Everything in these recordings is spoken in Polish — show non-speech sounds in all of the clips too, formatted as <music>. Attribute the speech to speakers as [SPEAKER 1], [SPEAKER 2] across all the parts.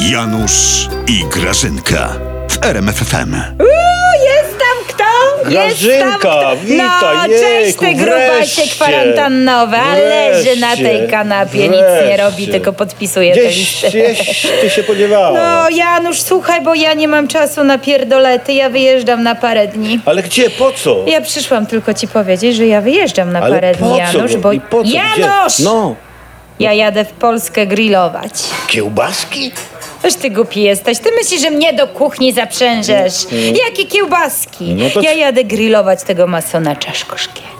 [SPEAKER 1] Janusz i Grażynka w RMFFM.
[SPEAKER 2] Jest tam kto?
[SPEAKER 3] Grażynka,
[SPEAKER 2] jest tam kto?
[SPEAKER 3] witaj,
[SPEAKER 2] No, cześć
[SPEAKER 3] jejku,
[SPEAKER 2] ty kwarantannowe, a leży na tej
[SPEAKER 3] Wreszcie,
[SPEAKER 2] kanapie, nic nie robi, tylko podpisuje te
[SPEAKER 3] Gdzieś,
[SPEAKER 2] listy.
[SPEAKER 3] gdzieś ty się podziewała.
[SPEAKER 2] No Janusz, słuchaj, bo ja nie mam czasu na pierdolety, ja wyjeżdżam na parę dni.
[SPEAKER 3] Ale gdzie, po co?
[SPEAKER 2] Ja przyszłam tylko ci powiedzieć, że ja wyjeżdżam na
[SPEAKER 3] Ale
[SPEAKER 2] parę
[SPEAKER 3] po
[SPEAKER 2] dni,
[SPEAKER 3] co?
[SPEAKER 2] Janusz, bo...
[SPEAKER 3] I po co? Gdzie?
[SPEAKER 2] Janusz!
[SPEAKER 3] No,
[SPEAKER 2] Ja jadę w Polskę grillować.
[SPEAKER 3] kiełbaski?
[SPEAKER 2] Wiesz, ty głupi jesteś. Ty myślisz, że mnie do kuchni zaprzężesz. Jakie kiełbaski.
[SPEAKER 3] No to-
[SPEAKER 2] Ja jadę grillować tego masona Czaszkoszkiego.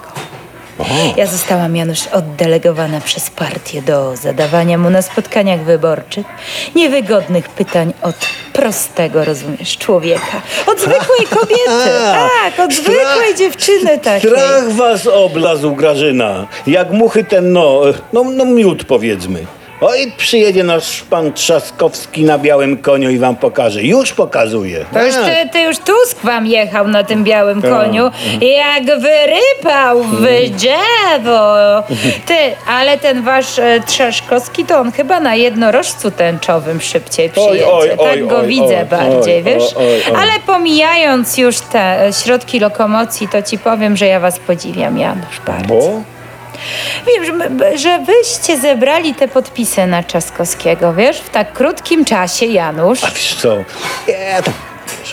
[SPEAKER 2] Ja zostałam, Janusz, oddelegowana przez partię do zadawania mu na spotkaniach wyborczych niewygodnych pytań od prostego, rozumiesz, człowieka. Od zwykłej <laughs> kobiety. Tak, od zwykłej dziewczyny takiej.
[SPEAKER 3] Strach was oblazł, Grażyna. Jak muchy ten, no, no, no miód powiedzmy. Oj, przyjedzie nasz pan Trzaskowski na białym koniu i wam pokaże. Już pokazuje.
[SPEAKER 2] To już
[SPEAKER 3] Tak.
[SPEAKER 2] ty, ty już Tusk wam jechał na tym białym koniu, jak wyrypał w drzewo. Ty, ale ten wasz e, Trzeszkowski, to on chyba na jednorożcu tęczowym szybciej przyjedzie.
[SPEAKER 3] oj,
[SPEAKER 2] tak
[SPEAKER 3] oj,
[SPEAKER 2] go
[SPEAKER 3] oj,
[SPEAKER 2] widzę
[SPEAKER 3] oj,
[SPEAKER 2] bardziej,
[SPEAKER 3] oj,
[SPEAKER 2] wiesz?
[SPEAKER 3] oj, oj, oj.
[SPEAKER 2] Ale pomijając już te e, środki lokomocji, to ci powiem, że ja was podziwiam, Janusz, bardzo.
[SPEAKER 3] Bo?
[SPEAKER 2] Wiem, że, że wyście zebrali te podpisy na Trzaskowskiego, wiesz? W tak krótkim czasie, Janusz.
[SPEAKER 3] A wiesz co? Ja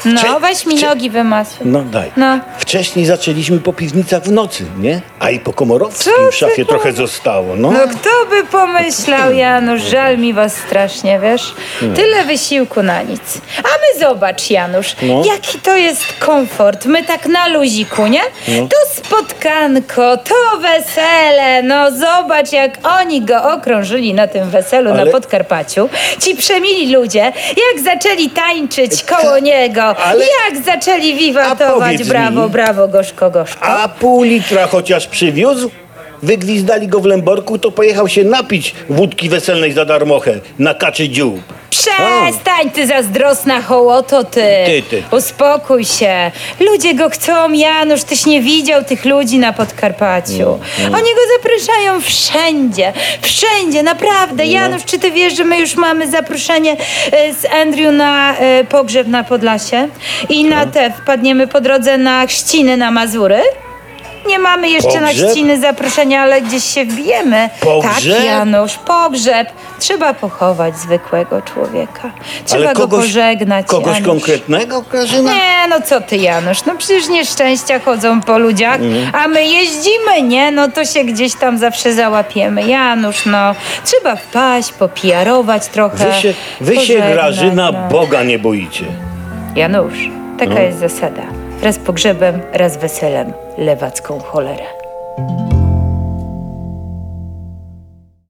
[SPEAKER 2] No,
[SPEAKER 3] wcze-
[SPEAKER 2] weź mi
[SPEAKER 3] wcze-
[SPEAKER 2] nogi wymasuj.
[SPEAKER 3] No daj.
[SPEAKER 2] No.
[SPEAKER 3] Wcześniej zaczęliśmy po piwnicach w nocy, nie? A i po komorowskim
[SPEAKER 2] Co
[SPEAKER 3] w szafie
[SPEAKER 2] ty
[SPEAKER 3] trochę zostało, no.
[SPEAKER 2] No kto by pomyślał, <laughs> Janusz, żal mi was strasznie, wiesz? Tyle wysiłku na nic. A my zobacz, Janusz,
[SPEAKER 3] No.
[SPEAKER 2] jaki to jest komfort. My tak na luziku, nie?
[SPEAKER 3] No.
[SPEAKER 2] To spotkanko, to wesele, no zobacz jak oni go okrążyli na tym weselu
[SPEAKER 3] Ale-
[SPEAKER 2] na Podkarpaciu. Ci przemili ludzie, jak zaczęli tańczyć koło niego,
[SPEAKER 3] ale-
[SPEAKER 2] jak zaczęli
[SPEAKER 3] A
[SPEAKER 2] wiwatować,
[SPEAKER 3] powiedz
[SPEAKER 2] brawo,
[SPEAKER 3] mi-
[SPEAKER 2] brawo, gorzko, gorzko.
[SPEAKER 3] A pół litra chociaż przywiózł? Wygwizdali go w Lęborku, to pojechał się napić wódki weselnej za darmochę na kaczy dziób.
[SPEAKER 2] Przestań ty zazdrosna hołoto ty.
[SPEAKER 3] Ty, ty.
[SPEAKER 2] Uspokój się. Ludzie go chcą, Janusz, tyś nie widział tych ludzi na Podkarpaciu.
[SPEAKER 3] Mm,
[SPEAKER 2] Oni go zapraszają wszędzie. Wszędzie, naprawdę.
[SPEAKER 3] No.
[SPEAKER 2] Janusz, czy ty wiesz, że my już mamy zaproszenie e, z Andrew na e, pogrzeb na Podlasie? I na
[SPEAKER 3] No.
[SPEAKER 2] te wpadniemy po drodze na chrzciny na Mazury? Nie mamy jeszcze na
[SPEAKER 3] Pogrzeb?
[SPEAKER 2] chrzciny zaproszenia, ale gdzieś się wbijemy.
[SPEAKER 3] Pogrzeb?
[SPEAKER 2] Tak, Janusz, pogrzeb. Trzeba pochować zwykłego człowieka. Trzeba
[SPEAKER 3] Ale
[SPEAKER 2] go
[SPEAKER 3] kogoś,
[SPEAKER 2] pożegnać.
[SPEAKER 3] kogoś
[SPEAKER 2] Janusz.
[SPEAKER 3] konkretnego, Grażyna?
[SPEAKER 2] Nie, no co ty, Janusz? No przecież nieszczęścia chodzą po ludziach,
[SPEAKER 3] Mhm.
[SPEAKER 2] a my jeździmy, nie? No to się gdzieś tam zawsze załapiemy. Janusz, no, trzeba wpaść, popijarować trochę.
[SPEAKER 3] Wy się, wy się Grażyna,
[SPEAKER 2] no.
[SPEAKER 3] Boga nie boicie.
[SPEAKER 2] Janusz, taka
[SPEAKER 3] No.
[SPEAKER 2] jest zasada. Raz pogrzebem, raz weselem, lewacką cholerę.